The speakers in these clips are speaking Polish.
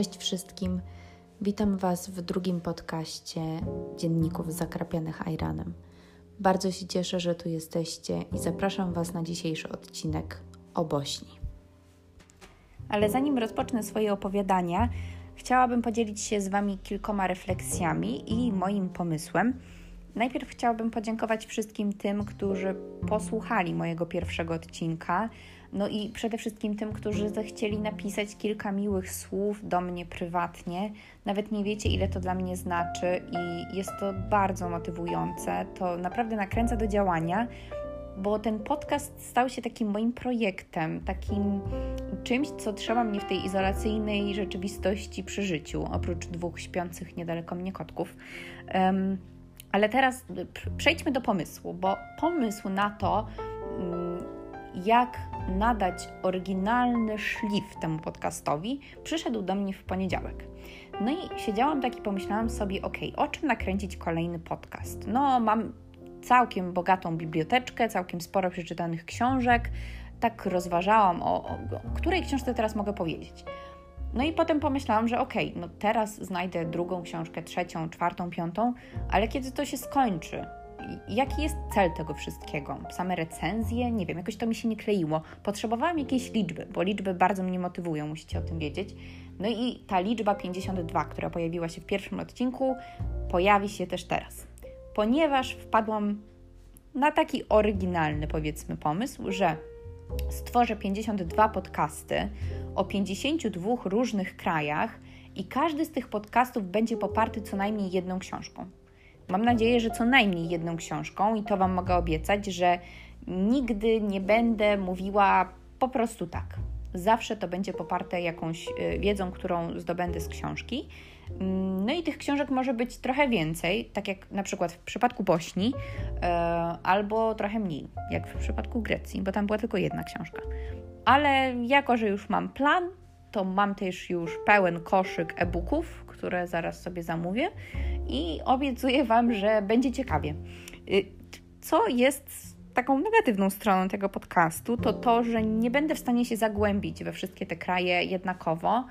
Cześć wszystkim. Witam Was w drugim podcaście Dzienników Zakrapianych Iranem. Bardzo się cieszę, że tu jesteście i zapraszam Was na dzisiejszy odcinek o Bośni. Ale zanim rozpocznę swoje opowiadania, chciałabym podzielić się z Wami kilkoma refleksjami i moim pomysłem. Najpierw chciałabym podziękować wszystkim tym, którzy posłuchali mojego pierwszego odcinka, no i przede wszystkim tym, którzy zechcieli napisać kilka miłych słów do mnie prywatnie. Nawet nie wiecie, ile to dla mnie znaczy, i jest to bardzo motywujące. To naprawdę nakręca do działania, bo ten podcast stał się takim moim projektem, takim czymś, co trzyma mnie w tej izolacyjnej rzeczywistości przy życiu, oprócz dwóch śpiących niedaleko mnie kotków. Um, ale teraz przejdźmy do pomysłu, bo pomysł na to, mm, jak nadać oryginalny szlif temu podcastowi, przyszedł do mnie w poniedziałek. No i siedziałam tak i pomyślałam sobie, ok, o czym nakręcić kolejny podcast? No, mam całkiem bogatą biblioteczkę, całkiem sporo przeczytanych książek. Tak rozważałam, o, o, o której książce teraz mogę powiedzieć. No i potem pomyślałam, że okej, okay, no teraz znajdę drugą książkę, trzecią, czwartą, piątą, ale kiedy to się skończy? Jaki jest cel tego wszystkiego? Same recenzje? Nie wiem, jakoś to mi się nie kleiło. Potrzebowałam jakiejś liczby, bo liczby bardzo mnie motywują, musicie o tym wiedzieć. No i ta liczba 52, która pojawiła się w pierwszym odcinku, pojawi się też teraz. Ponieważ wpadłam na taki oryginalny, powiedzmy, pomysł, że stworzę 52 podcasty o 52 różnych krajach i każdy z tych podcastów będzie poparty co najmniej jedną książką. Mam nadzieję, że co najmniej jedną książką i to Wam mogę obiecać, że nigdy nie będę mówiła po prostu tak. Zawsze to będzie poparte jakąś y, wiedzą, którą zdobędę z książki. Mm, no i tych książek może być trochę więcej, tak jak na przykład w przypadku Bośni, y, albo trochę mniej, jak w przypadku Grecji, bo tam była tylko jedna książka. Ale jako, że już mam plan, to mam też już pełen koszyk e-booków, które zaraz sobie zamówię i obiecuję Wam, że będzie ciekawie. Y, co jest taką negatywną stroną tego podcastu, to to, że nie będę w stanie się zagłębić we wszystkie te kraje jednakowo.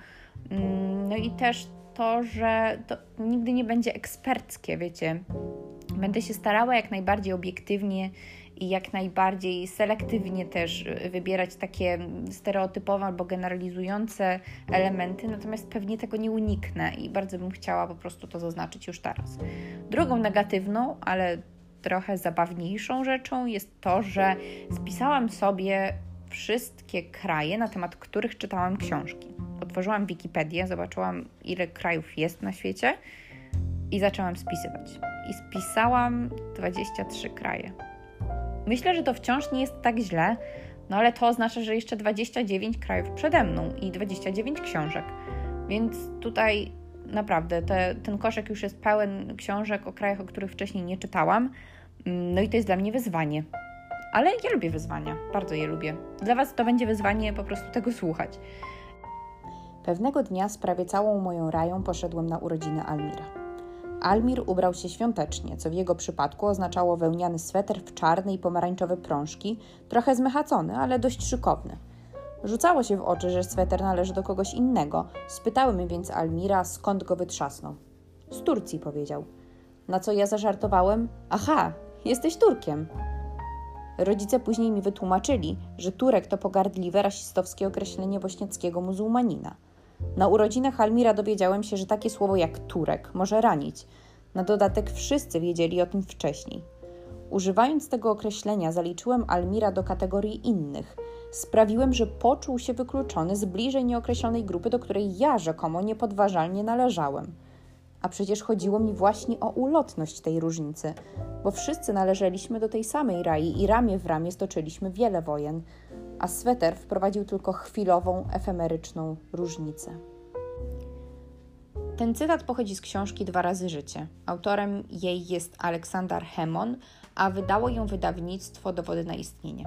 Mm, no i też to, że to nigdy nie będzie eksperckie, wiecie. Będę się starała jak najbardziej obiektywnie i jak najbardziej selektywnie też wybierać takie stereotypowe albo generalizujące elementy, natomiast pewnie tego nie uniknę i bardzo bym chciała po prostu to zaznaczyć już teraz. Drugą negatywną, ale trochę zabawniejszą rzeczą jest to, że spisałam sobie wszystkie kraje, na temat których czytałam książki. Otworzyłam Wikipedię, zobaczyłam, ile krajów jest na świecie i zaczęłam spisywać. I spisałam 23 kraje. Myślę, że to wciąż nie jest tak źle, no ale to oznacza, że jeszcze 29 krajów przede mną i 29 książek. Więc tutaj naprawdę te, ten koszek już jest pełen książek o krajach, o których wcześniej nie czytałam. Mm, no i to jest dla mnie wyzwanie. Ale ja lubię wyzwania, bardzo je lubię. Dla Was to będzie wyzwanie po prostu tego słuchać. Pewnego dnia z prawie całą moją rają poszedłem na urodziny Almira. Almir ubrał się świątecznie, co w jego przypadku oznaczało wełniany sweter w czarne i pomarańczowe prążki, trochę zmechacony, ale dość szykowny. Rzucało się w oczy, że sweter należy do kogoś innego. Spytałem więc Almira, skąd go wytrzasnął. Z Turcji, powiedział. Na co ja zażartowałem: Aha, jesteś Turkiem. Rodzice później mi wytłumaczyli, że Turek to pogardliwe rasistowskie określenie bośniackiego muzułmanina – na urodzinach Almira dowiedziałem się, że takie słowo jak Turek może ranić. Na dodatek wszyscy wiedzieli o tym wcześniej. Używając tego określenia, zaliczyłem Almira do kategorii innych. Sprawiłem, że poczuł się wykluczony z bliżej nieokreślonej grupy, do której ja rzekomo niepodważalnie należałem. A przecież chodziło mi właśnie o ulotność tej różnicy, bo wszyscy należeliśmy do tej samej rai i ramię w ramię stoczyliśmy wiele wojen, a sweter wprowadził tylko chwilową, efemeryczną różnicę. Ten cytat pochodzi z książki Dwa razy życie. Autorem jej jest Aleksander Hemon, a wydało ją wydawnictwo Dowody na istnienie.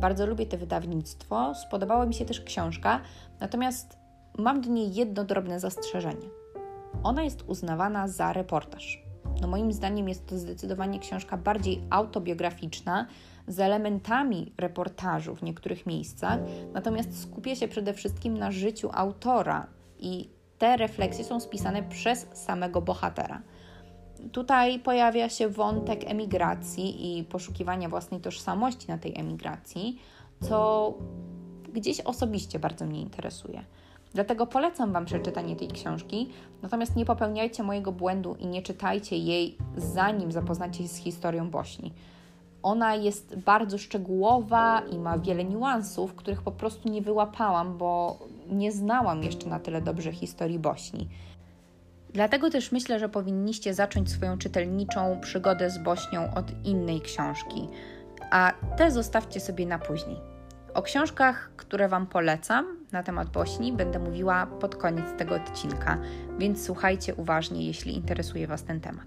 Bardzo lubię to wydawnictwo, spodobała mi się też książka, natomiast mam do niej jedno drobne zastrzeżenie. Ona jest uznawana za reportaż. No moim zdaniem jest to zdecydowanie książka bardziej autobiograficzna, z elementami reportażu w niektórych miejscach, natomiast skupia się przede wszystkim na życiu autora i te refleksje są spisane przez samego bohatera. Tutaj pojawia się wątek emigracji i poszukiwania własnej tożsamości na tej emigracji, co gdzieś osobiście bardzo mnie interesuje. Dlatego polecam Wam przeczytanie tej książki, natomiast nie popełniajcie mojego błędu i nie czytajcie jej zanim zapoznacie się z historią Bośni. Ona jest bardzo szczegółowa i ma wiele niuansów, których po prostu nie wyłapałam, bo nie znałam jeszcze na tyle dobrze historii Bośni. Dlatego też myślę, że powinniście zacząć swoją czytelniczą przygodę z Bośnią od innej książki, a te zostawcie sobie na później. O książkach, które Wam polecam na temat Bośni, będę mówiła pod koniec tego odcinka, więc słuchajcie uważnie, jeśli interesuje Was ten temat.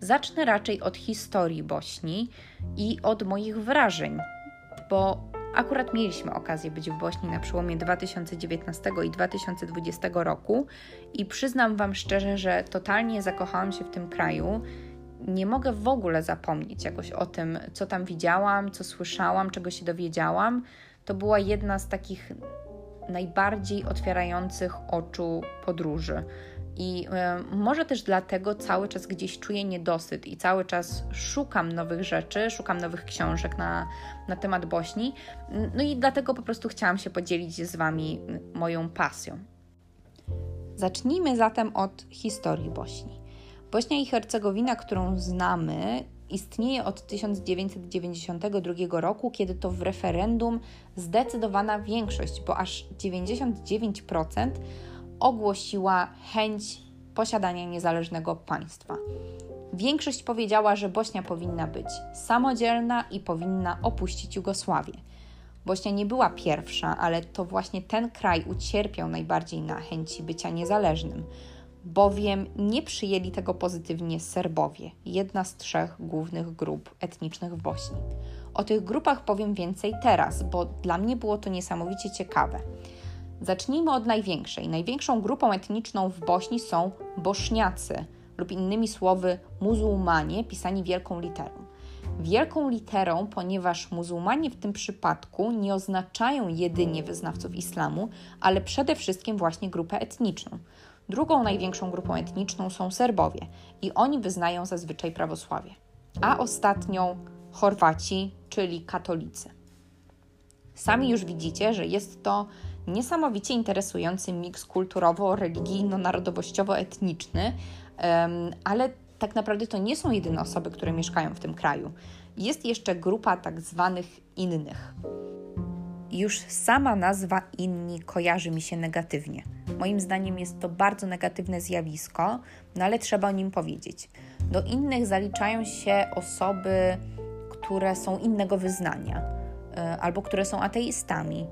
Zacznę raczej od historii Bośni i od moich wrażeń, bo akurat mieliśmy okazję być w Bośni na przełomie 2019 i 2020 roku i przyznam Wam szczerze, że totalnie zakochałam się w tym kraju. Nie mogę w ogóle zapomnieć jakoś o tym, co tam widziałam, co słyszałam, czego się dowiedziałam. To była jedna z takich najbardziej otwierających oczu podróży. I y, może też dlatego cały czas gdzieś czuję niedosyt i cały czas szukam nowych rzeczy, szukam nowych książek na, na temat Bośni. No i dlatego po prostu chciałam się podzielić z Wami moją pasją. Zacznijmy zatem od historii Bośni. Bośnia i Hercegowina, którą znamy, istnieje od 1992 roku, kiedy to w referendum zdecydowana większość, bo aż 99% ogłosiła chęć posiadania niezależnego państwa. Większość powiedziała, że Bośnia powinna być samodzielna i powinna opuścić Jugosławię. Bośnia nie była pierwsza, ale to właśnie ten kraj ucierpiał najbardziej na chęci bycia niezależnym, bowiem nie przyjęli tego pozytywnie Serbowie, jedna z trzech głównych grup etnicznych w Bośni. O tych grupach powiem więcej teraz, bo dla mnie było to niesamowicie ciekawe. Zacznijmy od największej. Największą grupą etniczną w Bośni są Bośniacy lub innymi słowy muzułmanie pisani wielką literą. Wielką literą, ponieważ muzułmanie w tym przypadku nie oznaczają jedynie wyznawców islamu, ale przede wszystkim właśnie grupę etniczną. Drugą największą grupą etniczną są Serbowie i oni wyznają zazwyczaj prawosławie, a ostatnią Chorwaci, czyli katolicy. Sami już widzicie, że jest to niesamowicie interesujący miks kulturowo-religijno-narodowościowo-etniczny, ale tak naprawdę to nie są jedyne osoby, które mieszkają w tym kraju. Jest jeszcze grupa tak zwanych innych. Już sama nazwa inni kojarzy mi się negatywnie. Moim zdaniem jest to bardzo negatywne zjawisko, no ale trzeba o nim powiedzieć. Do innych zaliczają się osoby, które są innego wyznania e, albo które są ateistami,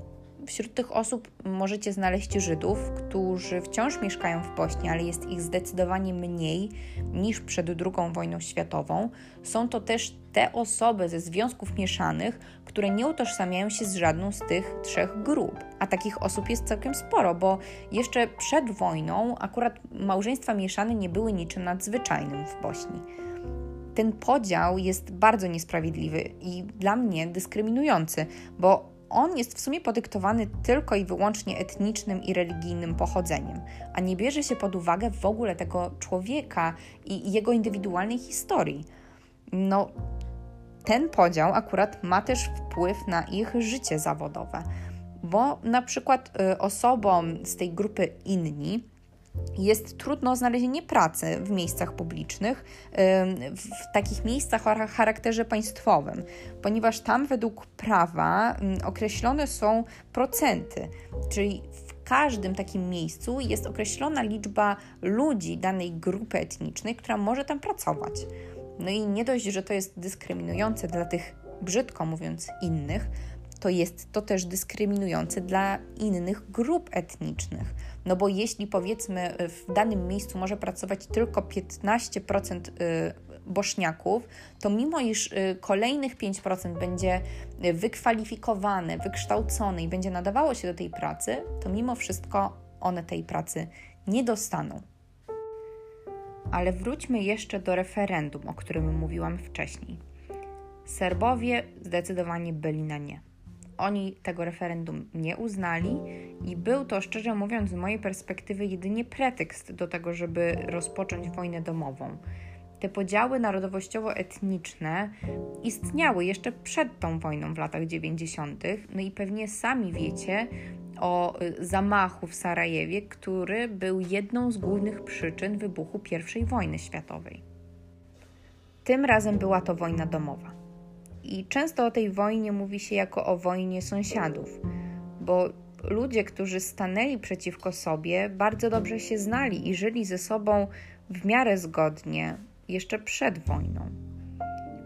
Wśród tych osób możecie znaleźć Żydów, którzy wciąż mieszkają w Bośni, ale jest ich zdecydowanie mniej niż przed II wojną światową. Są to też te osoby ze związków mieszanych, które nie utożsamiają się z żadną z tych trzech grup. A takich osób jest całkiem sporo, bo jeszcze przed wojną akurat małżeństwa mieszane nie były niczym nadzwyczajnym w Bośni ten podział jest bardzo niesprawiedliwy i dla mnie dyskryminujący, bo on jest w sumie podyktowany tylko i wyłącznie etnicznym i religijnym pochodzeniem, a nie bierze się pod uwagę w ogóle tego człowieka i jego indywidualnej historii. No, ten podział akurat ma też wpływ na ich życie zawodowe, bo na przykład y, osobom z tej grupy inni jest trudno znalezienie pracy w miejscach publicznych, w takich miejscach o charakterze państwowym, ponieważ tam według prawa określone są procenty, czyli w każdym takim miejscu jest określona liczba ludzi danej grupy etnicznej, która może tam pracować. No i nie dość, że to jest dyskryminujące dla tych, brzydko mówiąc, innych, to jest to też dyskryminujące dla innych grup etnicznych. No bo jeśli powiedzmy w danym miejscu może pracować tylko 15% y, boszniaków, to mimo iż y, kolejnych 5% będzie wykwalifikowane, wykształcone i będzie nadawało się do tej pracy, to mimo wszystko one tej pracy nie dostaną. Ale wróćmy jeszcze do referendum, o którym mówiłam wcześniej. Serbowie zdecydowanie byli na nie. Oni tego referendum nie uznali i był to, szczerze mówiąc, z mojej perspektywy, jedynie pretekst do tego, żeby rozpocząć wojnę domową. Te podziały narodowościowo-etniczne istniały jeszcze przed tą wojną w latach 90., no i pewnie sami wiecie o y, zamachu w Sarajewie, który był jedną z głównych przyczyn wybuchu I wojny światowej. Tym razem była to wojna domowa. I często o tej wojnie mówi się jako o wojnie sąsiadów, bo ludzie, którzy stanęli przeciwko sobie, bardzo dobrze się znali i żyli ze sobą w miarę zgodnie jeszcze przed wojną.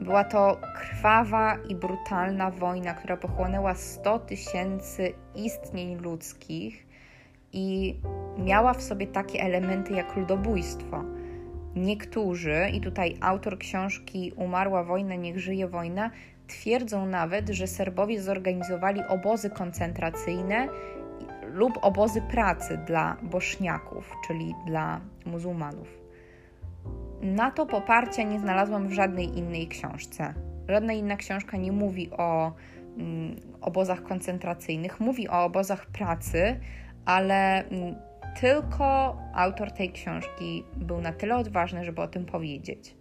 Była to krwawa i brutalna wojna, która pochłonęła 100 tysięcy istnień ludzkich i miała w sobie takie elementy jak ludobójstwo. Niektórzy, i tutaj autor książki Umarła wojna, niech żyje wojna, twierdzą nawet, że Serbowie zorganizowali obozy koncentracyjne lub obozy pracy dla boszniaków, czyli dla muzułmanów. Na to poparcia nie znalazłam w żadnej innej książce. Żadna inna książka nie mówi o mm, obozach koncentracyjnych, mówi o obozach pracy, ale mm, tylko autor tej książki był na tyle odważny, żeby o tym powiedzieć.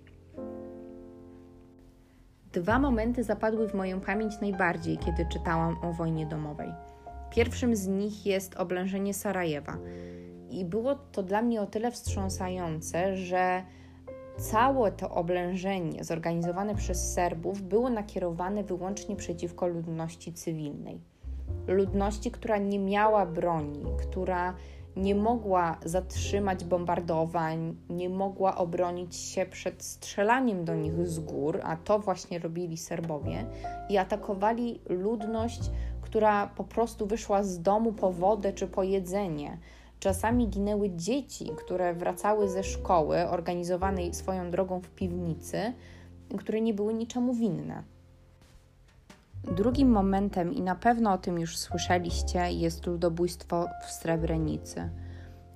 Dwa momenty zapadły w moją pamięć najbardziej, kiedy czytałam o wojnie domowej. Pierwszym z nich jest oblężenie Sarajewa. I było to dla mnie o tyle wstrząsające, że całe to oblężenie zorganizowane przez Serbów było nakierowane wyłącznie przeciwko ludności cywilnej. Ludności, która nie miała broni, która nie mogła zatrzymać bombardowań, nie mogła obronić się przed strzelaniem do nich z gór, a to właśnie robili Serbowie, i atakowali ludność, która po prostu wyszła z domu po wodę czy po jedzenie Czasami ginęły dzieci, które wracały ze szkoły, organizowanej swoją drogą w piwnicy, które nie były niczemu winne. Drugim momentem, i na pewno o tym już słyszeliście, jest ludobójstwo w Srebrenicy.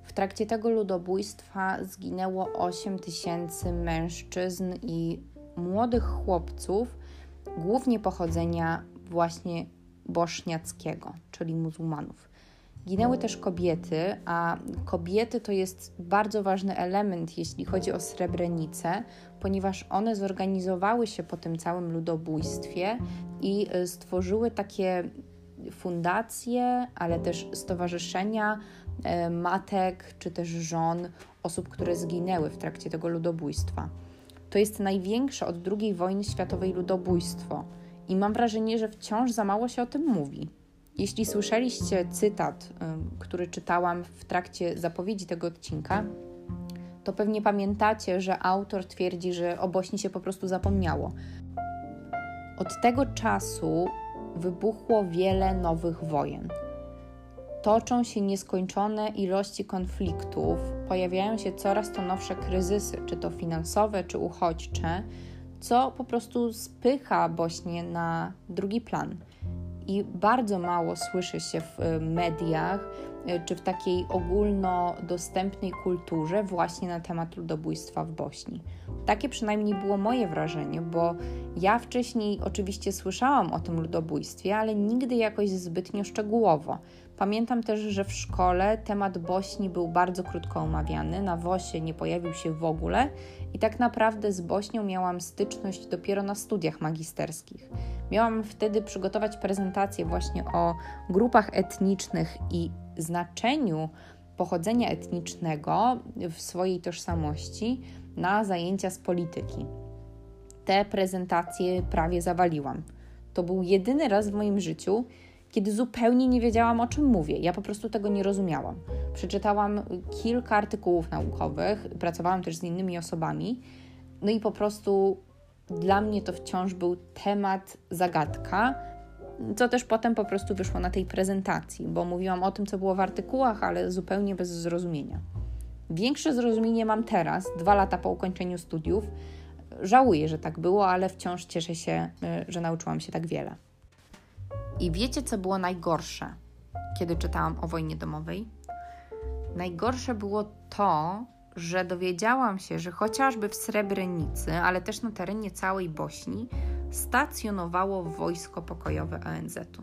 W trakcie tego ludobójstwa zginęło 8 tysięcy mężczyzn i młodych chłopców, głównie pochodzenia właśnie boszniackiego, czyli muzułmanów. Ginęły też kobiety, a kobiety to jest bardzo ważny element, jeśli chodzi o Srebrenicę, ponieważ one zorganizowały się po tym całym ludobójstwie i e, stworzyły takie fundacje, ale też stowarzyszenia e, matek czy też żon osób, które zginęły w trakcie tego ludobójstwa. To jest największe od II wojny światowej ludobójstwo i mam wrażenie, że wciąż za mało się o tym mówi. Jeśli słyszeliście cytat, który czytałam w trakcie zapowiedzi tego odcinka, to pewnie pamiętacie, że autor twierdzi, że o Bośni się po prostu zapomniało. Od tego czasu wybuchło wiele nowych wojen. Toczą się nieskończone ilości konfliktów, pojawiają się coraz to nowsze kryzysy, czy to finansowe, czy uchodźcze, co po prostu spycha Bośnię na drugi plan i bardzo mało słyszy się w y, mediach y, czy w takiej ogólnodostępnej kulturze właśnie na temat ludobójstwa w Bośni. Takie przynajmniej było moje wrażenie, bo ja wcześniej oczywiście słyszałam o tym ludobójstwie, ale nigdy jakoś zbytnio szczegółowo. Pamiętam też, że w szkole temat Bośni był bardzo krótko omawiany, na WOSie nie pojawił się w ogóle i tak naprawdę z Bośnią miałam styczność dopiero na studiach magisterskich. Miałam wtedy przygotować prezentację właśnie o grupach etnicznych i znaczeniu pochodzenia etnicznego w swojej tożsamości na zajęcia z polityki. Te prezentacje prawie zawaliłam. To był jedyny raz w moim życiu, kiedy zupełnie nie wiedziałam, o czym mówię. Ja po prostu tego nie rozumiałam. Przeczytałam kilka artykułów naukowych, pracowałam też z innymi osobami, no i po prostu dla mnie to wciąż był temat zagadka, co też potem po prostu wyszło na tej prezentacji, bo mówiłam o tym, co było w artykułach, ale zupełnie bez zrozumienia. Większe zrozumienie mam teraz, dwa lata po ukończeniu studiów. Żałuję, że tak było, ale wciąż cieszę się, y, że nauczyłam się tak wiele. I wiecie, co było najgorsze, kiedy czytałam o wojnie domowej? Najgorsze było to, że dowiedziałam się, że chociażby w Srebrenicy, ale też na terenie całej Bośni, stacjonowało wojsko pokojowe ONZ-u.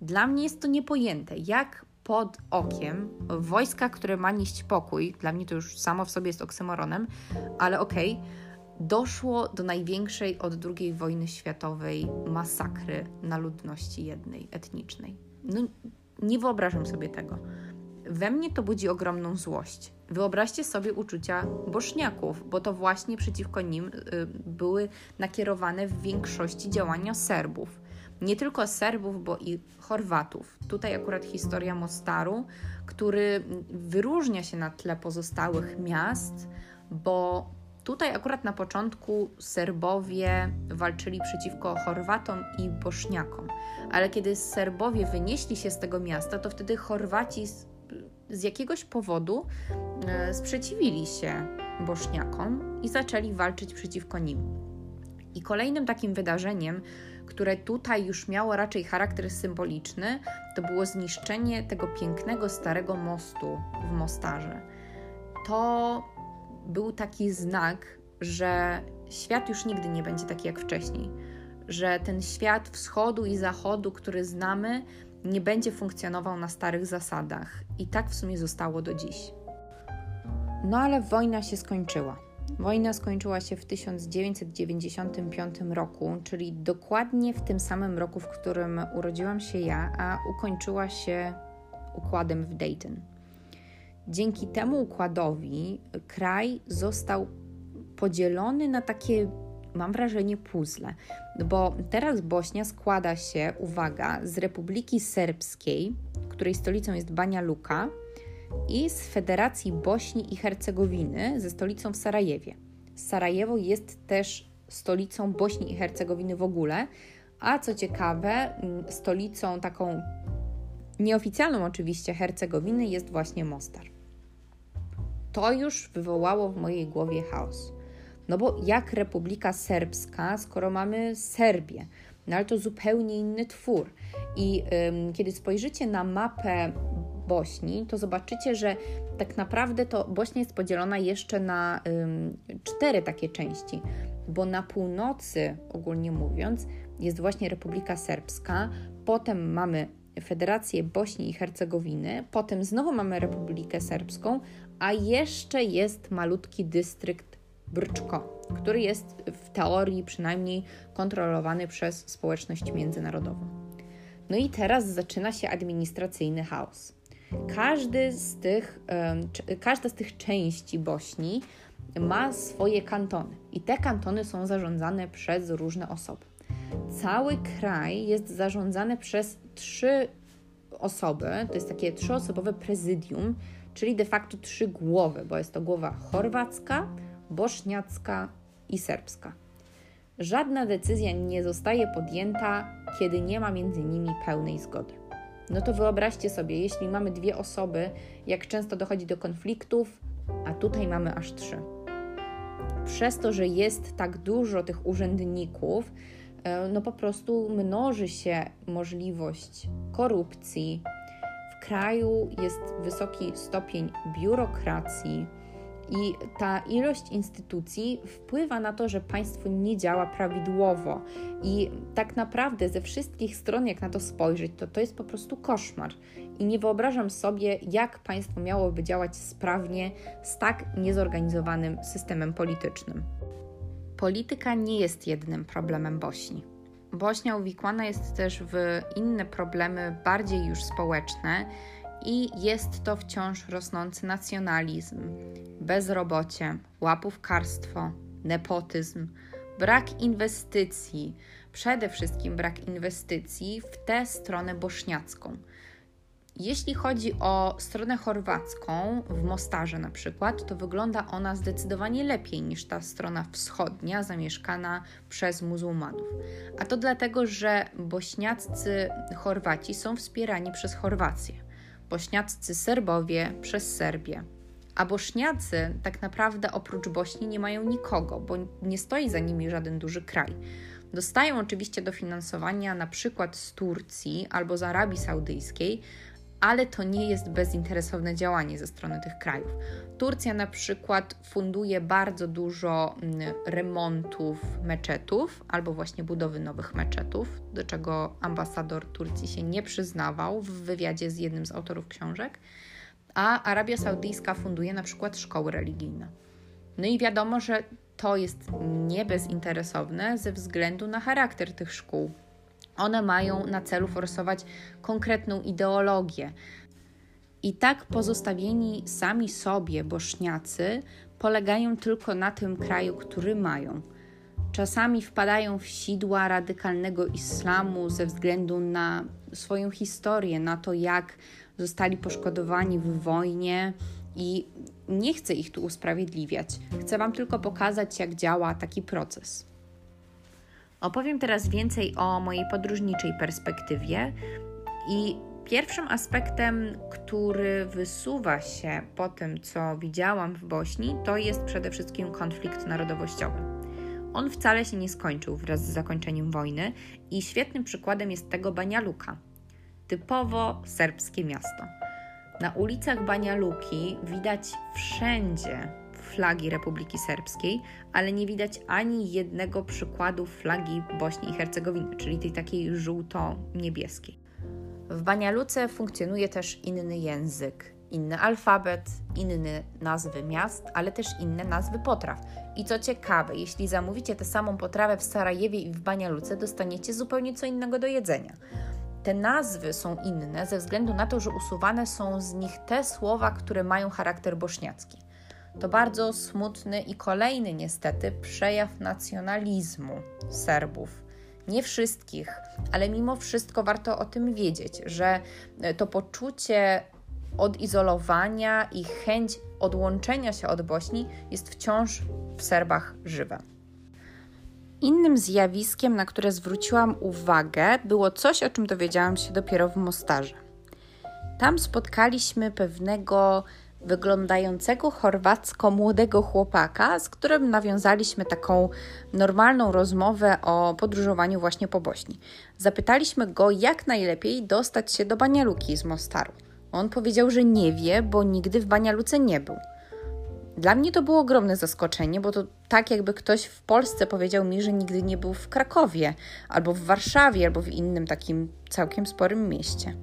Dla mnie jest to niepojęte, jak pod okiem wojska, które ma nieść pokój, dla mnie to już samo w sobie jest oksymoronem, ale okej, okay, doszło do największej od II wojny światowej masakry na ludności jednej, etnicznej. No, nie wyobrażam sobie tego. We mnie to budzi ogromną złość. Wyobraźcie sobie uczucia boszniaków, bo to właśnie przeciwko nim y, były nakierowane w większości działania Serbów. Nie tylko Serbów, bo i Chorwatów. Tutaj akurat historia Mostaru, który wyróżnia się na tle pozostałych miast, bo Tutaj akurat na początku Serbowie walczyli przeciwko Chorwatom i Boszniakom, ale kiedy Serbowie wynieśli się z tego miasta, to wtedy Chorwaci z, z jakiegoś powodu e, sprzeciwili się Boszniakom i zaczęli walczyć przeciwko nim. I kolejnym takim wydarzeniem, które tutaj już miało raczej charakter symboliczny, to było zniszczenie tego pięknego starego mostu w Mostarze. To był taki znak, że świat już nigdy nie będzie taki jak wcześniej, że ten świat wschodu i zachodu, który znamy, nie będzie funkcjonował na starych zasadach. I tak w sumie zostało do dziś. No ale wojna się skończyła. Wojna skończyła się w 1995 roku, czyli dokładnie w tym samym roku, w którym urodziłam się ja, a ukończyła się układem w Dayton. Dzięki temu układowi kraj został podzielony na takie, mam wrażenie, puzzle. Bo teraz Bośnia składa się, uwaga, z Republiki Serbskiej, której stolicą jest Banja Luka, i z Federacji Bośni i Hercegowiny ze stolicą w Sarajewie. Sarajewo jest też stolicą Bośni i Hercegowiny w ogóle, a co ciekawe, stolicą taką nieoficjalną oczywiście Hercegowiny jest właśnie Mostar to już wywołało w mojej głowie chaos. No bo jak Republika Serbska, skoro mamy Serbię? No ale to zupełnie inny twór. I ym, kiedy spojrzycie na mapę Bośni, to zobaczycie, że tak naprawdę to Bośnia jest podzielona jeszcze na ym, cztery takie części, bo na północy, ogólnie mówiąc, jest właśnie Republika Serbska, potem mamy Federację Bośni i Hercegowiny, potem znowu mamy Republikę Serbską, a jeszcze jest malutki dystrykt Brczko, który jest w teorii przynajmniej kontrolowany przez społeczność międzynarodową. No i teraz zaczyna się administracyjny chaos. Każdy z tych, każda z tych części Bośni ma swoje kantony i te kantony są zarządzane przez różne osoby. Cały kraj jest zarządzany przez trzy osoby, to jest takie trzyosobowe prezydium, czyli de facto trzy głowy, bo jest to głowa chorwacka, boszniacka i serbska. Żadna decyzja nie zostaje podjęta, kiedy nie ma między nimi pełnej zgody. No to wyobraźcie sobie, jeśli mamy dwie osoby, jak często dochodzi do konfliktów, a tutaj mamy aż trzy. Przez to, że jest tak dużo tych urzędników, no po prostu mnoży się możliwość korupcji, kraju jest wysoki stopień biurokracji i ta ilość instytucji wpływa na to, że państwo nie działa prawidłowo. I tak naprawdę ze wszystkich stron, jak na to spojrzeć, to to jest po prostu koszmar. I nie wyobrażam sobie, jak państwo miałoby działać sprawnie z tak niezorganizowanym systemem politycznym. Polityka nie jest jedynym problemem Bośni. Bośnia uwikłana jest też w inne problemy, bardziej już społeczne, i jest to wciąż rosnący nacjonalizm, bezrobocie, łapówkarstwo, nepotyzm, brak inwestycji, przede wszystkim brak inwestycji w tę stronę boszniacką. Jeśli chodzi o stronę chorwacką, w Mostarze na przykład, to wygląda ona zdecydowanie lepiej niż ta strona wschodnia, zamieszkana przez muzułmanów. A to dlatego, że bośniaccy Chorwaci są wspierani przez Chorwację, bośniaccy Serbowie przez Serbię. A bośniacy tak naprawdę oprócz Bośni nie mają nikogo, bo nie stoi za nimi żaden duży kraj. Dostają oczywiście dofinansowania na przykład z Turcji albo z Arabii Saudyjskiej, ale to nie jest bezinteresowne działanie ze strony tych krajów. Turcja na przykład funduje bardzo dużo mm, remontów meczetów albo właśnie budowy nowych meczetów, do czego ambasador Turcji się nie przyznawał w wywiadzie z jednym z autorów książek, a Arabia Saudyjska funduje na przykład szkoły religijne. No i wiadomo, że to jest niebezinteresowne ze względu na charakter tych szkół. One mają na celu forsować konkretną ideologię. I tak pozostawieni sami sobie boszniacy polegają tylko na tym kraju, który mają. Czasami wpadają w sidła radykalnego islamu ze względu na swoją historię, na to, jak zostali poszkodowani w wojnie, i nie chcę ich tu usprawiedliwiać. Chcę Wam tylko pokazać, jak działa taki proces. Opowiem teraz więcej o mojej podróżniczej perspektywie i pierwszym aspektem, który wysuwa się po tym, co widziałam w Bośni, to jest przede wszystkim konflikt narodowościowy. On wcale się nie skończył wraz z zakończeniem wojny i świetnym przykładem jest tego Banja Luka. Typowo serbskie miasto. Na ulicach Banja Luki widać wszędzie flagi Republiki Serbskiej, ale nie widać ani jednego przykładu flagi Bośni i Hercegowiny, czyli tej takiej żółto-niebieskiej. W Banja Luce funkcjonuje też inny język, inny alfabet, inne nazwy miast, ale też inne nazwy potraw. I co ciekawe, jeśli zamówicie tę samą potrawę w Sarajewie i w Banja Luce, dostaniecie zupełnie co innego do jedzenia. Te nazwy są inne ze względu na to, że usuwane są z nich te słowa, które mają charakter bośniacki. To bardzo smutny i kolejny niestety przejaw nacjonalizmu Serbów. Nie wszystkich, ale mimo wszystko warto o tym wiedzieć, że to poczucie odizolowania i chęć odłączenia się od Bośni jest wciąż w Serbach żywe. Innym zjawiskiem, na które zwróciłam uwagę, było coś, o czym dowiedziałam się dopiero w Mostarze. Tam spotkaliśmy pewnego wyglądającego chorwacko młodego chłopaka, z którym nawiązaliśmy taką normalną rozmowę o podróżowaniu właśnie po Bośni. Zapytaliśmy go, jak najlepiej dostać się do Banialuki z Mostaru. On powiedział, że nie wie, bo nigdy w Banialuce nie był. Dla mnie to było ogromne zaskoczenie, bo to tak jakby ktoś w Polsce powiedział mi, że nigdy nie był w Krakowie, albo w Warszawie, albo w innym takim całkiem sporym mieście.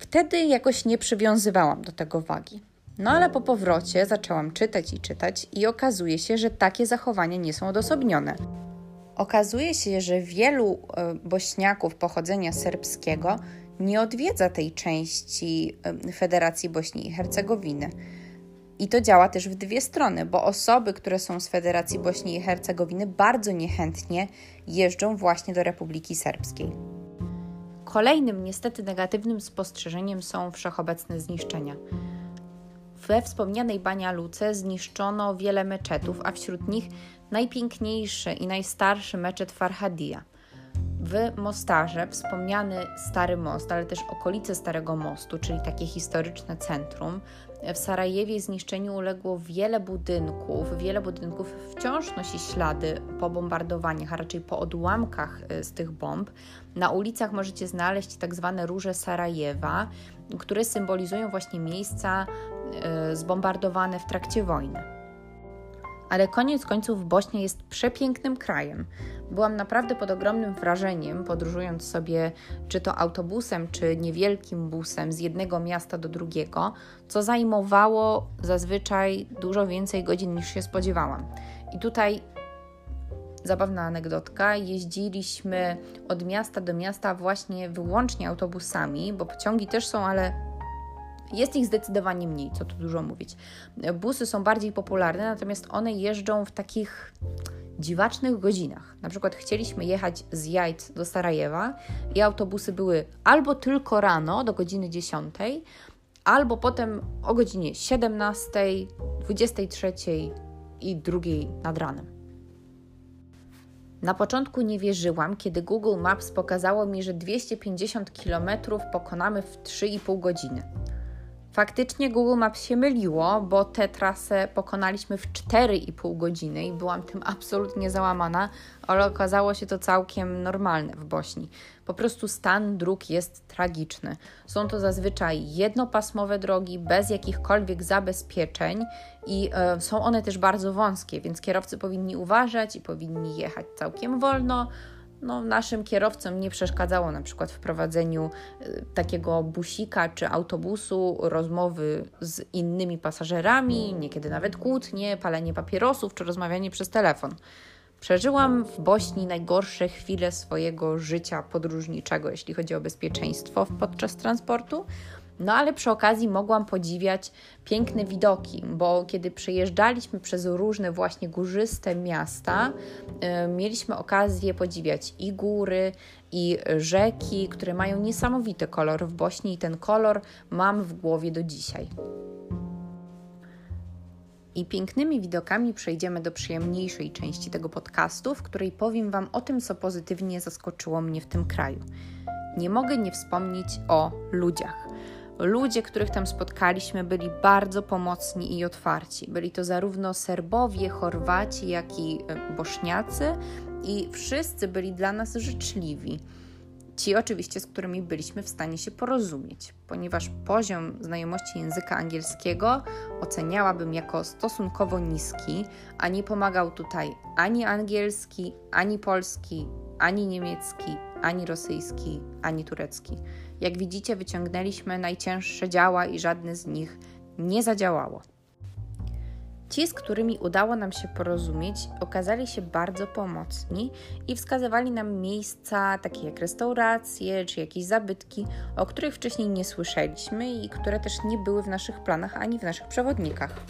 Wtedy jakoś nie przywiązywałam do tego wagi. No ale po powrocie zaczęłam czytać i czytać, i okazuje się, że takie zachowania nie są odosobnione. Okazuje się, że wielu e, bośniaków pochodzenia serbskiego nie odwiedza tej części e, Federacji Bośni i Hercegowiny i to działa też w dwie strony, bo osoby, które są z Federacji Bośni i Hercegowiny, bardzo niechętnie jeżdżą właśnie do Republiki Serbskiej. Kolejnym niestety negatywnym spostrzeżeniem są wszechobecne zniszczenia. We wspomnianej Bania Luce zniszczono wiele meczetów, a wśród nich najpiękniejszy i najstarszy meczet Farhadia. W Mostarze wspomniany Stary Most, ale też okolice Starego Mostu, czyli takie historyczne centrum, w Sarajewie zniszczeniu uległo wiele budynków. Wiele budynków wciąż nosi ślady po bombardowaniach, a raczej po odłamkach y, z tych bomb. Na ulicach możecie znaleźć tak zwane róże Sarajewa, które symbolizują właśnie miejsca y, zbombardowane w trakcie wojny ale koniec końców Bośnia jest przepięknym krajem. Byłam naprawdę pod ogromnym wrażeniem, podróżując sobie czy to autobusem, czy niewielkim busem z jednego miasta do drugiego, co zajmowało zazwyczaj dużo więcej godzin niż się spodziewałam. I tutaj zabawna anegdotka. Jeździliśmy od miasta do miasta właśnie wyłącznie autobusami, bo pociągi też są, ale jest ich zdecydowanie mniej, co tu dużo mówić. Busy są bardziej popularne, natomiast one jeżdżą w takich dziwacznych godzinach. Na przykład chcieliśmy jechać z Jajc do Sarajewa i autobusy były albo tylko rano do godziny 10, albo potem o godzinie 17, 23 i 2 nad ranem. Na początku nie wierzyłam, kiedy Google Maps pokazało mi, że 250 km pokonamy w 3,5 godziny. Faktycznie Google Maps się myliło, bo tę trasę pokonaliśmy w 4,5 godziny i byłam tym absolutnie załamana, ale okazało się to całkiem normalne w Bośni. Po prostu stan dróg jest tragiczny. Są to zazwyczaj jednopasmowe drogi bez jakichkolwiek zabezpieczeń i y, są one też bardzo wąskie, więc kierowcy powinni uważać i powinni jechać całkiem wolno no, naszym kierowcom nie przeszkadzało na przykład w prowadzeniu y, takiego busika czy autobusu, rozmowy z innymi pasażerami, niekiedy nawet kłótnie, palenie papierosów czy rozmawianie przez telefon. Przeżyłam w Bośni najgorsze chwile swojego życia podróżniczego, jeśli chodzi o bezpieczeństwo podczas transportu. No ale przy okazji mogłam podziwiać piękne widoki, bo kiedy przejeżdżaliśmy przez różne właśnie górzyste miasta, yy, mieliśmy okazję podziwiać i góry, i rzeki, które mają niesamowity kolor w Bośni i ten kolor mam w głowie do dzisiaj. I pięknymi widokami przejdziemy do przyjemniejszej części tego podcastu, w której powiem Wam o tym, co pozytywnie zaskoczyło mnie w tym kraju. Nie mogę nie wspomnieć o ludziach. Ludzie, których tam spotkaliśmy, byli bardzo pomocni i otwarci. Byli to zarówno Serbowie, Chorwaci, jak i e, Bośniacy, i wszyscy byli dla nas życzliwi. Ci oczywiście, z którymi byliśmy w stanie się porozumieć, ponieważ poziom znajomości języka angielskiego oceniałabym jako stosunkowo niski, a nie pomagał tutaj ani angielski, ani polski, ani niemiecki, ani rosyjski, ani turecki. Jak widzicie, wyciągnęliśmy najcięższe działa i żadne z nich nie zadziałało. Ci, z którymi udało nam się porozumieć, okazali się bardzo pomocni i wskazywali nam miejsca, takie jak restauracje czy jakieś zabytki, o których wcześniej nie słyszeliśmy i które też nie były w naszych planach ani w naszych przewodnikach.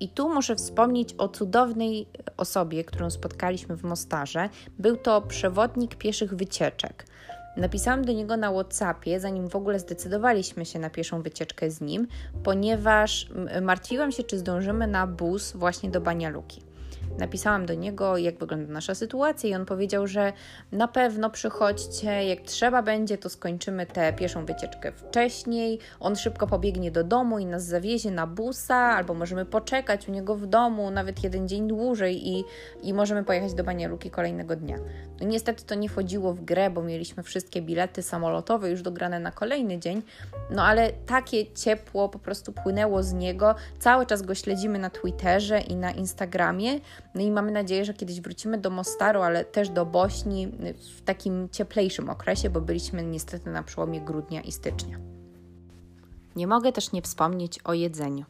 I tu muszę wspomnieć o cudownej osobie, którą spotkaliśmy w Mostarze. Był to przewodnik pieszych wycieczek. Napisałam do niego na WhatsAppie, zanim w ogóle zdecydowaliśmy się na pierwszą wycieczkę z nim, ponieważ martwiłam się, czy zdążymy na bus właśnie do Banialuki. Napisałam do niego, jak wygląda nasza sytuacja, i on powiedział, że na pewno przychodźcie, jak trzeba będzie, to skończymy tę pierwszą wycieczkę wcześniej. On szybko pobiegnie do domu i nas zawiezie na busa, albo możemy poczekać u niego w domu nawet jeden dzień dłużej i, i możemy pojechać do Banialuki kolejnego dnia. No niestety to nie wchodziło w grę, bo mieliśmy wszystkie bilety samolotowe już dograne na kolejny dzień, no ale takie ciepło po prostu płynęło z niego. Cały czas go śledzimy na Twitterze i na Instagramie. No i mamy nadzieję, że kiedyś wrócimy do Mostaru, ale też do Bośni w takim cieplejszym okresie, bo byliśmy niestety na przełomie grudnia i stycznia. Nie mogę też nie wspomnieć o jedzeniu.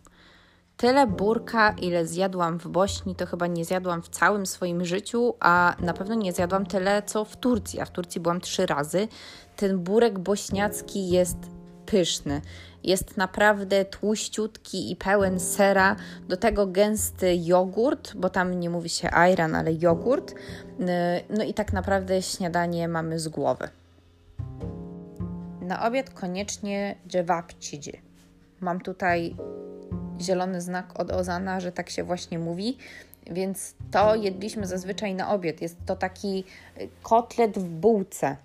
Tyle burka, ile zjadłam w Bośni, to chyba nie zjadłam w całym swoim życiu, a na pewno nie zjadłam tyle, co w Turcji. A w Turcji byłam trzy razy. Ten burek bośniacki jest pyszny. Jest naprawdę tłuściutki i pełen sera, do tego gęsty jogurt, bo tam nie mówi się ayran, ale jogurt. No i tak naprawdę śniadanie mamy z głowy. Na obiad koniecznie dżewapcidzie. Mam tutaj zielony znak od Ozana, że tak się właśnie mówi. Więc to jedliśmy zazwyczaj na obiad. Jest to taki kotlet w bułce.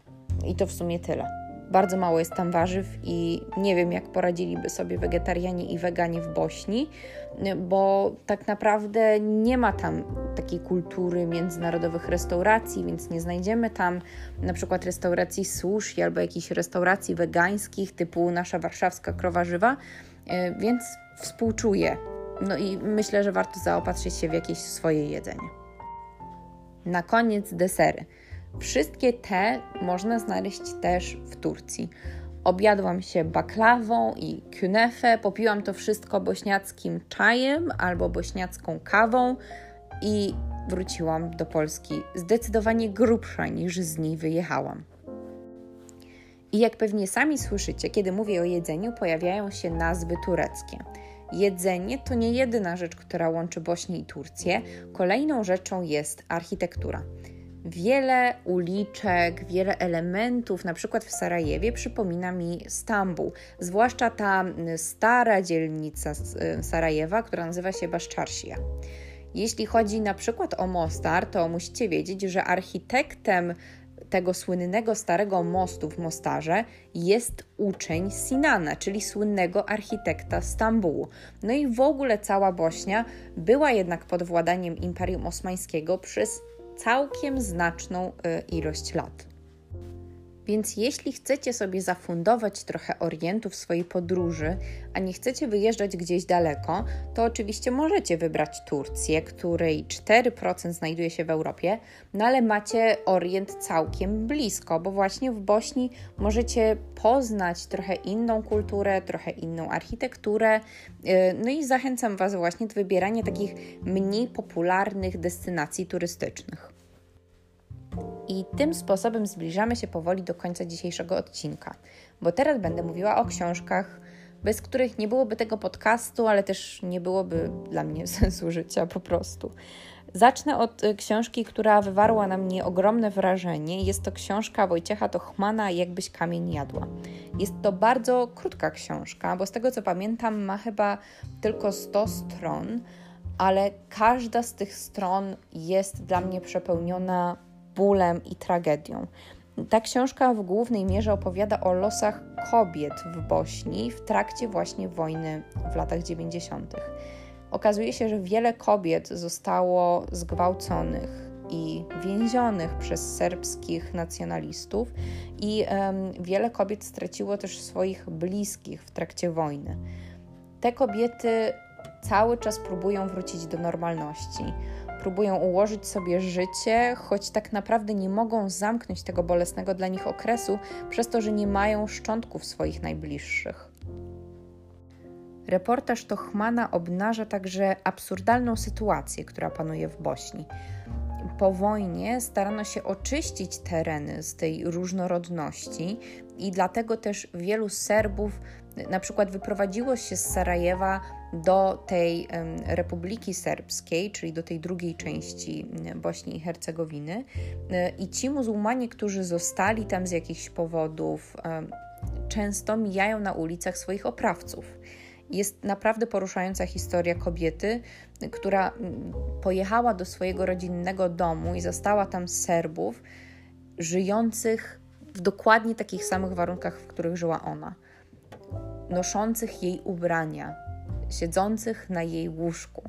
I to w sumie tyle. Bardzo mało jest tam warzyw i nie wiem, jak poradziliby sobie wegetarianie i weganie w Bośni, bo tak naprawdę nie ma tam takiej kultury międzynarodowych restauracji, więc nie znajdziemy tam na przykład restauracji sushi albo jakichś restauracji wegańskich typu nasza warszawska krowa żywa, e, więc współczuję. No i myślę, że warto zaopatrzyć się w jakieś swoje jedzenie. Na koniec desery. Wszystkie te można znaleźć też w Turcji. Objadłam się baklawą i künefę, popiłam to wszystko bośniackim czajem albo bośniacką kawą i wróciłam do Polski zdecydowanie grubsza niż z niej wyjechałam. I jak pewnie sami słyszycie, kiedy mówię o jedzeniu, pojawiają się nazwy tureckie. Jedzenie to nie jedyna rzecz, która łączy Bośnię i Turcję. Kolejną rzeczą jest architektura. Wiele uliczek, wiele elementów, na przykład w Sarajewie, przypomina mi Stambuł, zwłaszcza ta stara dzielnica y, Sarajewa, która nazywa się Baszczarsia. Jeśli chodzi na przykład o Mostar, to musicie wiedzieć, że architektem tego słynnego starego mostu w Mostarze jest uczeń Sinana, czyli słynnego architekta Stambułu. No i w ogóle cała Bośnia była jednak pod władaniem Imperium Osmańskiego przez całkiem znaczną y, ilość lat. Więc jeśli chcecie sobie zafundować trochę orientu w swojej podróży, a nie chcecie wyjeżdżać gdzieś daleko, to oczywiście możecie wybrać Turcję, której 4% znajduje się w Europie, no ale macie orient całkiem blisko, bo właśnie w Bośni możecie poznać trochę inną kulturę, trochę inną architekturę. Y, no i zachęcam Was właśnie do wybierania takich mniej popularnych destynacji turystycznych. I tym sposobem zbliżamy się powoli do końca dzisiejszego odcinka, bo teraz będę mówiła o książkach, bez których nie byłoby tego podcastu, ale też nie byłoby dla mnie sensu życia po prostu. Zacznę od y, książki, która wywarła na mnie ogromne wrażenie. Jest to książka Wojciecha Tochmana Jakbyś kamień jadła. Jest to bardzo krótka książka, bo z tego co pamiętam ma chyba tylko 100 stron, ale każda z tych stron jest dla mnie przepełniona bólem i tragedią. Ta książka w głównej mierze opowiada o losach kobiet w Bośni w trakcie właśnie wojny w latach 90. Okazuje się, że wiele kobiet zostało zgwałconych i więzionych przez serbskich nacjonalistów, i um, wiele kobiet straciło też swoich bliskich w trakcie wojny. Te kobiety cały czas próbują wrócić do normalności próbują ułożyć sobie życie, choć tak naprawdę nie mogą zamknąć tego bolesnego dla nich okresu, przez to, że nie mają szczątków swoich najbliższych. Reportaż Tochmana obnaża także absurdalną sytuację, która panuje w Bośni. Po wojnie starano się oczyścić tereny z tej różnorodności i dlatego też wielu Serbów na przykład wyprowadziło się z Sarajewa do tej Republiki Serbskiej, czyli do tej drugiej części Bośni i Hercegowiny. E, I ci muzułmanie, którzy zostali tam z jakichś powodów, często mijają na ulicach swoich oprawców. Jest naprawdę poruszająca historia kobiety, która pojechała do swojego rodzinnego domu i zastała tam Serbów żyjących w dokładnie takich samych warunkach, w których żyła ona noszących jej ubrania, siedzących na jej łóżku.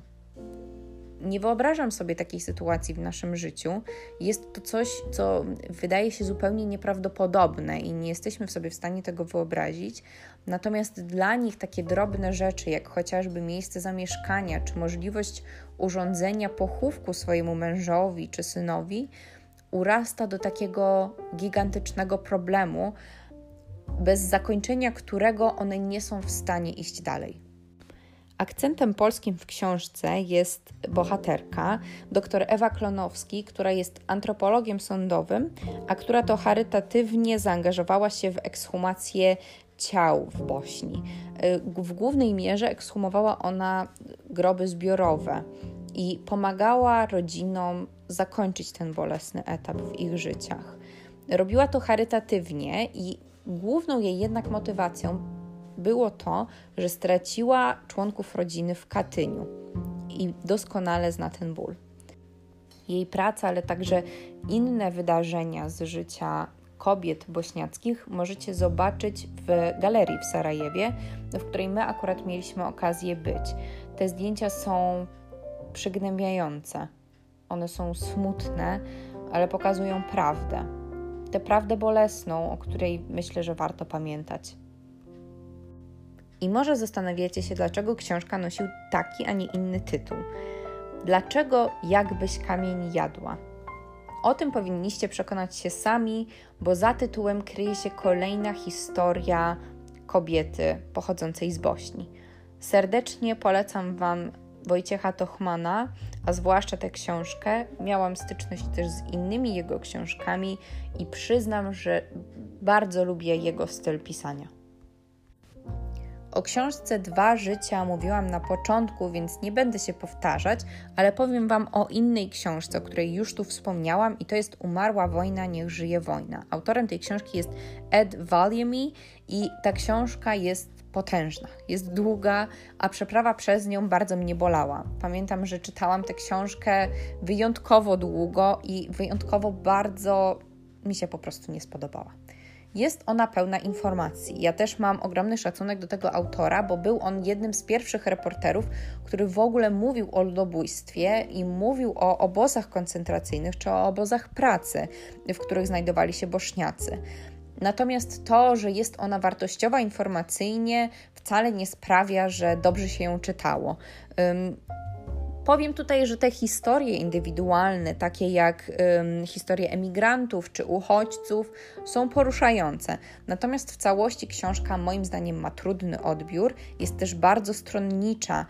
Nie wyobrażam sobie takiej sytuacji w naszym życiu. Jest to coś, co wydaje się zupełnie nieprawdopodobne i nie jesteśmy w sobie w stanie tego wyobrazić. Natomiast dla nich takie drobne rzeczy, jak chociażby miejsce zamieszkania, czy możliwość urządzenia pochówku swojemu mężowi czy synowi, urasta do takiego gigantycznego problemu, bez zakończenia którego one nie są w stanie iść dalej. Akcentem polskim w książce jest bohaterka, dr Ewa Klonowski, która jest antropologiem sądowym, a która to charytatywnie zaangażowała się w ekshumację ciał w Bośni. W głównej mierze ekshumowała ona groby zbiorowe i pomagała rodzinom zakończyć ten bolesny etap w ich życiach. Robiła to charytatywnie i Główną jej jednak motywacją było to, że straciła członków rodziny w Katyniu i doskonale zna ten ból. Jej praca, ale także inne wydarzenia z życia kobiet bośniackich możecie zobaczyć w galerii w Sarajewie, w której my akurat mieliśmy okazję być. Te zdjęcia są przygnębiające. One są smutne, ale pokazują prawdę tę prawdę bolesną, o której myślę, że warto pamiętać. I może zastanawiacie się, dlaczego książka nosił taki, a nie inny tytuł. Dlaczego jakbyś kamień jadła? O tym powinniście przekonać się sami, bo za tytułem kryje się kolejna historia kobiety pochodzącej z Bośni. Serdecznie polecam Wam Wojciecha Tochmana, a zwłaszcza tę książkę. Miałam styczność też z innymi jego książkami i przyznam, że bardzo lubię jego styl pisania. O książce Dwa Życia mówiłam na początku, więc nie będę się powtarzać, ale powiem Wam o innej książce, o której już tu wspomniałam, i to jest Umarła wojna, niech żyje wojna. Autorem tej książki jest Ed Valiemy i ta książka jest potężna, jest długa, a przeprawa przez nią bardzo mnie bolała. Pamiętam, że czytałam tę książkę wyjątkowo długo i wyjątkowo bardzo mi się po prostu nie spodobała. Jest ona pełna informacji. Ja też mam ogromny szacunek do tego autora, bo był on jednym z pierwszych reporterów, który w ogóle mówił o ludobójstwie i mówił o obozach koncentracyjnych czy o obozach pracy, w których znajdowali się Bośniacy. Natomiast to, że jest ona wartościowa informacyjnie, wcale nie sprawia, że dobrze się ją czytało. Powiem tutaj, że te historie indywidualne, takie jak ym, historie emigrantów czy uchodźców, są poruszające. Natomiast w całości książka moim zdaniem ma trudny odbiór, jest też bardzo stronnicza.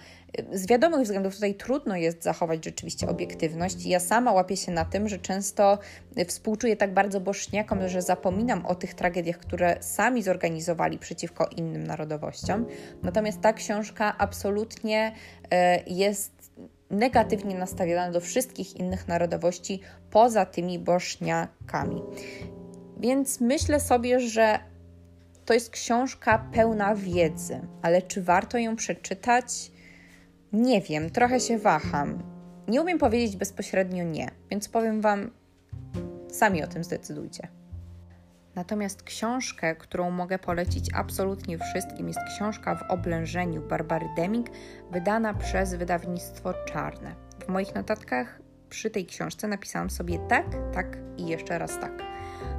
Z wiadomych względów tutaj trudno jest zachować rzeczywiście obiektywność. Ja sama łapię się na tym, że często współczuję tak bardzo boszniakom, że zapominam o tych tragediach, które sami zorganizowali przeciwko innym narodowościom. Natomiast ta książka absolutnie e, jest negatywnie nastawiona do wszystkich innych narodowości poza tymi Bośniakami. Więc myślę sobie, że to jest książka pełna wiedzy, ale czy warto ją przeczytać? Nie wiem, trochę się waham. Nie umiem powiedzieć bezpośrednio nie, więc powiem Wam, sami o tym zdecydujcie. Natomiast książkę, którą mogę polecić absolutnie wszystkim, jest książka w oblężeniu Barbary Deming, wydana przez wydawnictwo Czarne. W moich notatkach przy tej książce napisałam sobie tak, tak i jeszcze raz tak.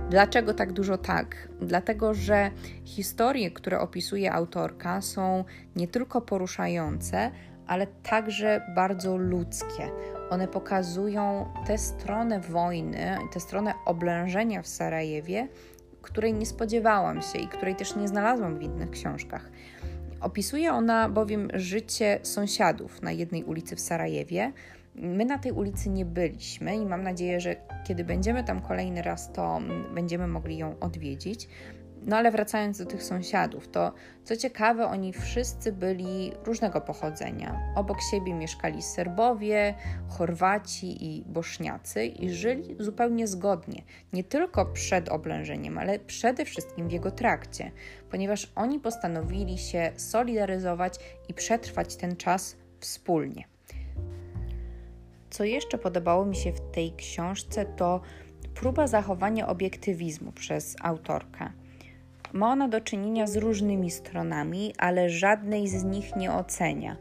Dlaczego tak dużo tak? Dlatego, że historie, które opisuje autorka, są nie tylko poruszające, ale także bardzo ludzkie. One pokazują tę stronę wojny, tę stronę oblężenia w Sarajewie, której nie spodziewałam się i której też nie znalazłam w innych książkach. Opisuje ona bowiem życie sąsiadów na jednej ulicy w Sarajewie. My na tej ulicy nie byliśmy i mam nadzieję, że kiedy będziemy tam kolejny raz, to będziemy mogli ją odwiedzić. No ale wracając do tych sąsiadów, to co ciekawe, oni wszyscy byli różnego pochodzenia. Obok siebie mieszkali Serbowie, Chorwaci i Boszniacy i żyli zupełnie zgodnie, nie tylko przed oblężeniem, ale przede wszystkim w jego trakcie, ponieważ oni postanowili się solidaryzować i przetrwać ten czas wspólnie. Co jeszcze podobało mi się w tej książce, to próba zachowania obiektywizmu przez autorkę. Ma ona do czynienia z różnymi stronami, ale żadnej z nich nie ocenia.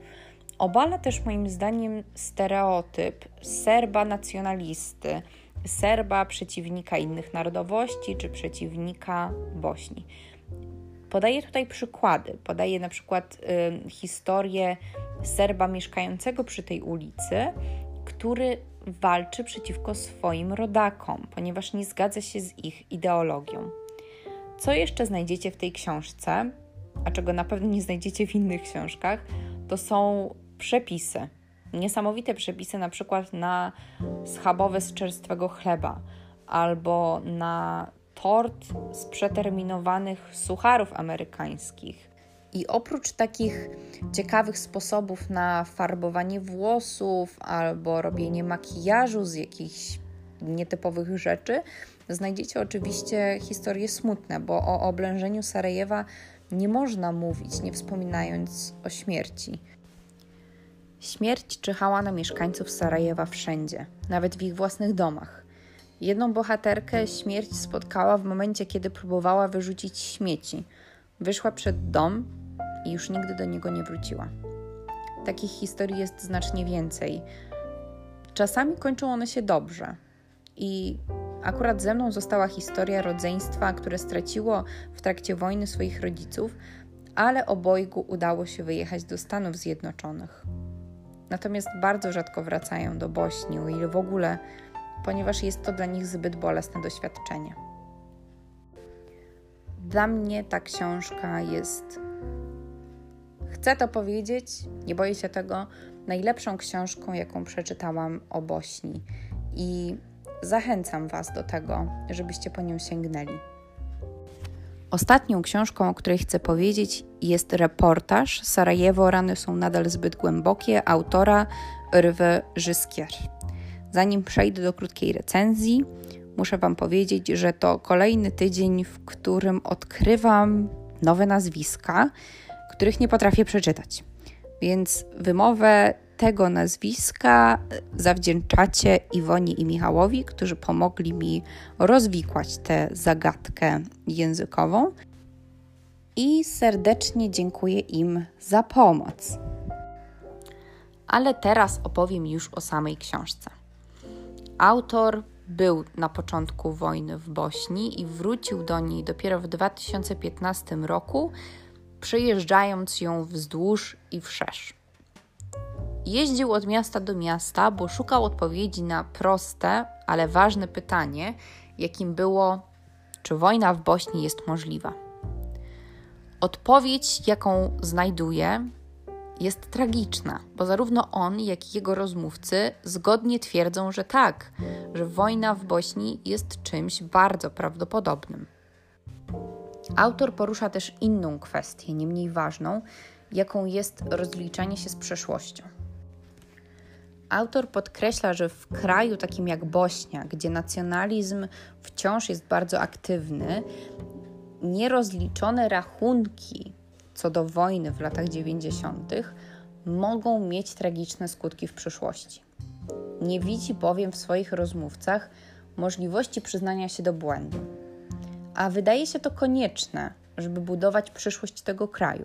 Obala też moim zdaniem stereotyp Serba nacjonalisty, Serba przeciwnika innych narodowości czy przeciwnika Bośni. Podaję tutaj przykłady. Podaję na przykład y, historię Serba mieszkającego przy tej ulicy, który walczy przeciwko swoim rodakom, ponieważ nie zgadza się z ich ideologią. Co jeszcze znajdziecie w tej książce, a czego na pewno nie znajdziecie w innych książkach, to są przepisy. Niesamowite przepisy, na przykład na schabowe z czerstwego chleba albo na tort z przeterminowanych sucharów amerykańskich. I oprócz takich ciekawych sposobów na farbowanie włosów albo robienie makijażu z jakichś nietypowych rzeczy, znajdziecie oczywiście historie smutne, bo o oblężeniu Sarajewa nie można mówić, nie wspominając o śmierci. Śmierć czyhała na mieszkańców Sarajewa wszędzie, nawet w ich własnych domach. Jedną bohaterkę śmierć spotkała w momencie, kiedy próbowała wyrzucić śmieci. Wyszła przed dom i już nigdy do niego nie wróciła. Takich historii jest znacznie więcej. Czasami kończą one się dobrze, i akurat ze mną została historia rodzeństwa, które straciło w trakcie wojny swoich rodziców, ale obojgu udało się wyjechać do Stanów Zjednoczonych. Natomiast bardzo rzadko wracają do Bośni, o ile w ogóle, ponieważ jest to dla nich zbyt bolesne doświadczenie. Dla mnie ta książka jest, chcę to powiedzieć, nie boję się tego, najlepszą książką, jaką przeczytałam o Bośni. I Zachęcam Was do tego, żebyście po nią sięgnęli. Ostatnią książką, o której chcę powiedzieć, jest reportaż Sarajewo rany są nadal zbyt głębokie autora Rwy Żyskier. Zanim przejdę do krótkiej recenzji, muszę Wam powiedzieć, że to kolejny tydzień, w którym odkrywam nowe nazwiska, których nie potrafię przeczytać. Więc wymowę tego nazwiska zawdzięczacie Iwoni i Michałowi, którzy pomogli mi rozwikłać tę zagadkę językową. I serdecznie dziękuję im za pomoc. Ale teraz opowiem już o samej książce. Autor był na początku wojny w Bośni i wrócił do niej dopiero w 2015 roku, przejeżdżając ją wzdłuż i wszerz. Jeździł od miasta do miasta, bo szukał odpowiedzi na proste, ale ważne pytanie, jakim było: czy wojna w Bośni jest możliwa? Odpowiedź, jaką znajduje, jest tragiczna, bo zarówno on, jak i jego rozmówcy zgodnie twierdzą, że tak, że wojna w Bośni jest czymś bardzo prawdopodobnym. Autor porusza też inną kwestię, nie mniej ważną, jaką jest rozliczanie się z przeszłością. Autor podkreśla, że w kraju takim jak Bośnia, gdzie nacjonalizm wciąż jest bardzo aktywny, nierozliczone rachunki co do wojny w latach 90. mogą mieć tragiczne skutki w przyszłości. Nie widzi bowiem w swoich rozmówcach możliwości przyznania się do błędu, a wydaje się to konieczne, żeby budować przyszłość tego kraju.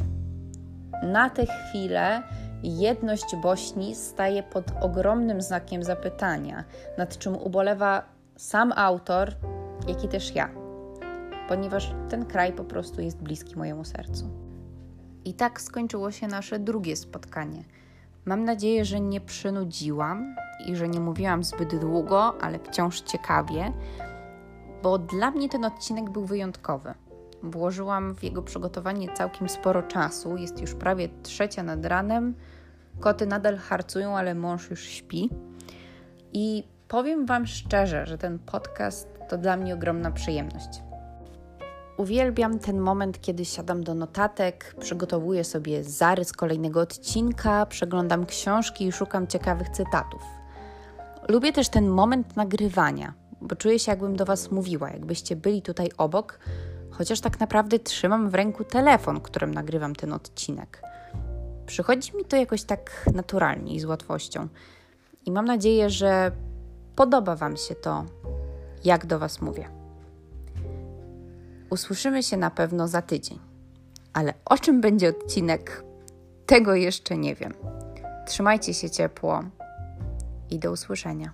Na tę chwilę jedność Bośni staje pod ogromnym znakiem zapytania, nad czym ubolewa sam autor, jak i też ja, ponieważ ten kraj po prostu jest bliski mojemu sercu. I tak skończyło się nasze drugie spotkanie. Mam nadzieję, że nie przynudziłam i że nie mówiłam zbyt długo, ale wciąż ciekawie, bo dla mnie ten odcinek był wyjątkowy. Włożyłam w jego przygotowanie całkiem sporo czasu. Jest już prawie trzecia nad ranem. Koty nadal harcują, ale mąż już śpi. I powiem Wam szczerze, że ten podcast to dla mnie ogromna przyjemność. Uwielbiam ten moment, kiedy siadam do notatek, przygotowuję sobie zarys kolejnego odcinka, przeglądam książki i szukam ciekawych cytatów. Lubię też ten moment nagrywania, bo czuję się, jakbym do Was mówiła, jakbyście byli tutaj obok, chociaż tak naprawdę trzymam w ręku telefon, którym nagrywam ten odcinek. Przychodzi mi to jakoś tak naturalnie i z łatwością. I mam nadzieję, że podoba Wam się to, jak do Was mówię. Usłyszymy się na pewno za tydzień. Ale o czym będzie odcinek, tego jeszcze nie wiem. Trzymajcie się ciepło i do usłyszenia.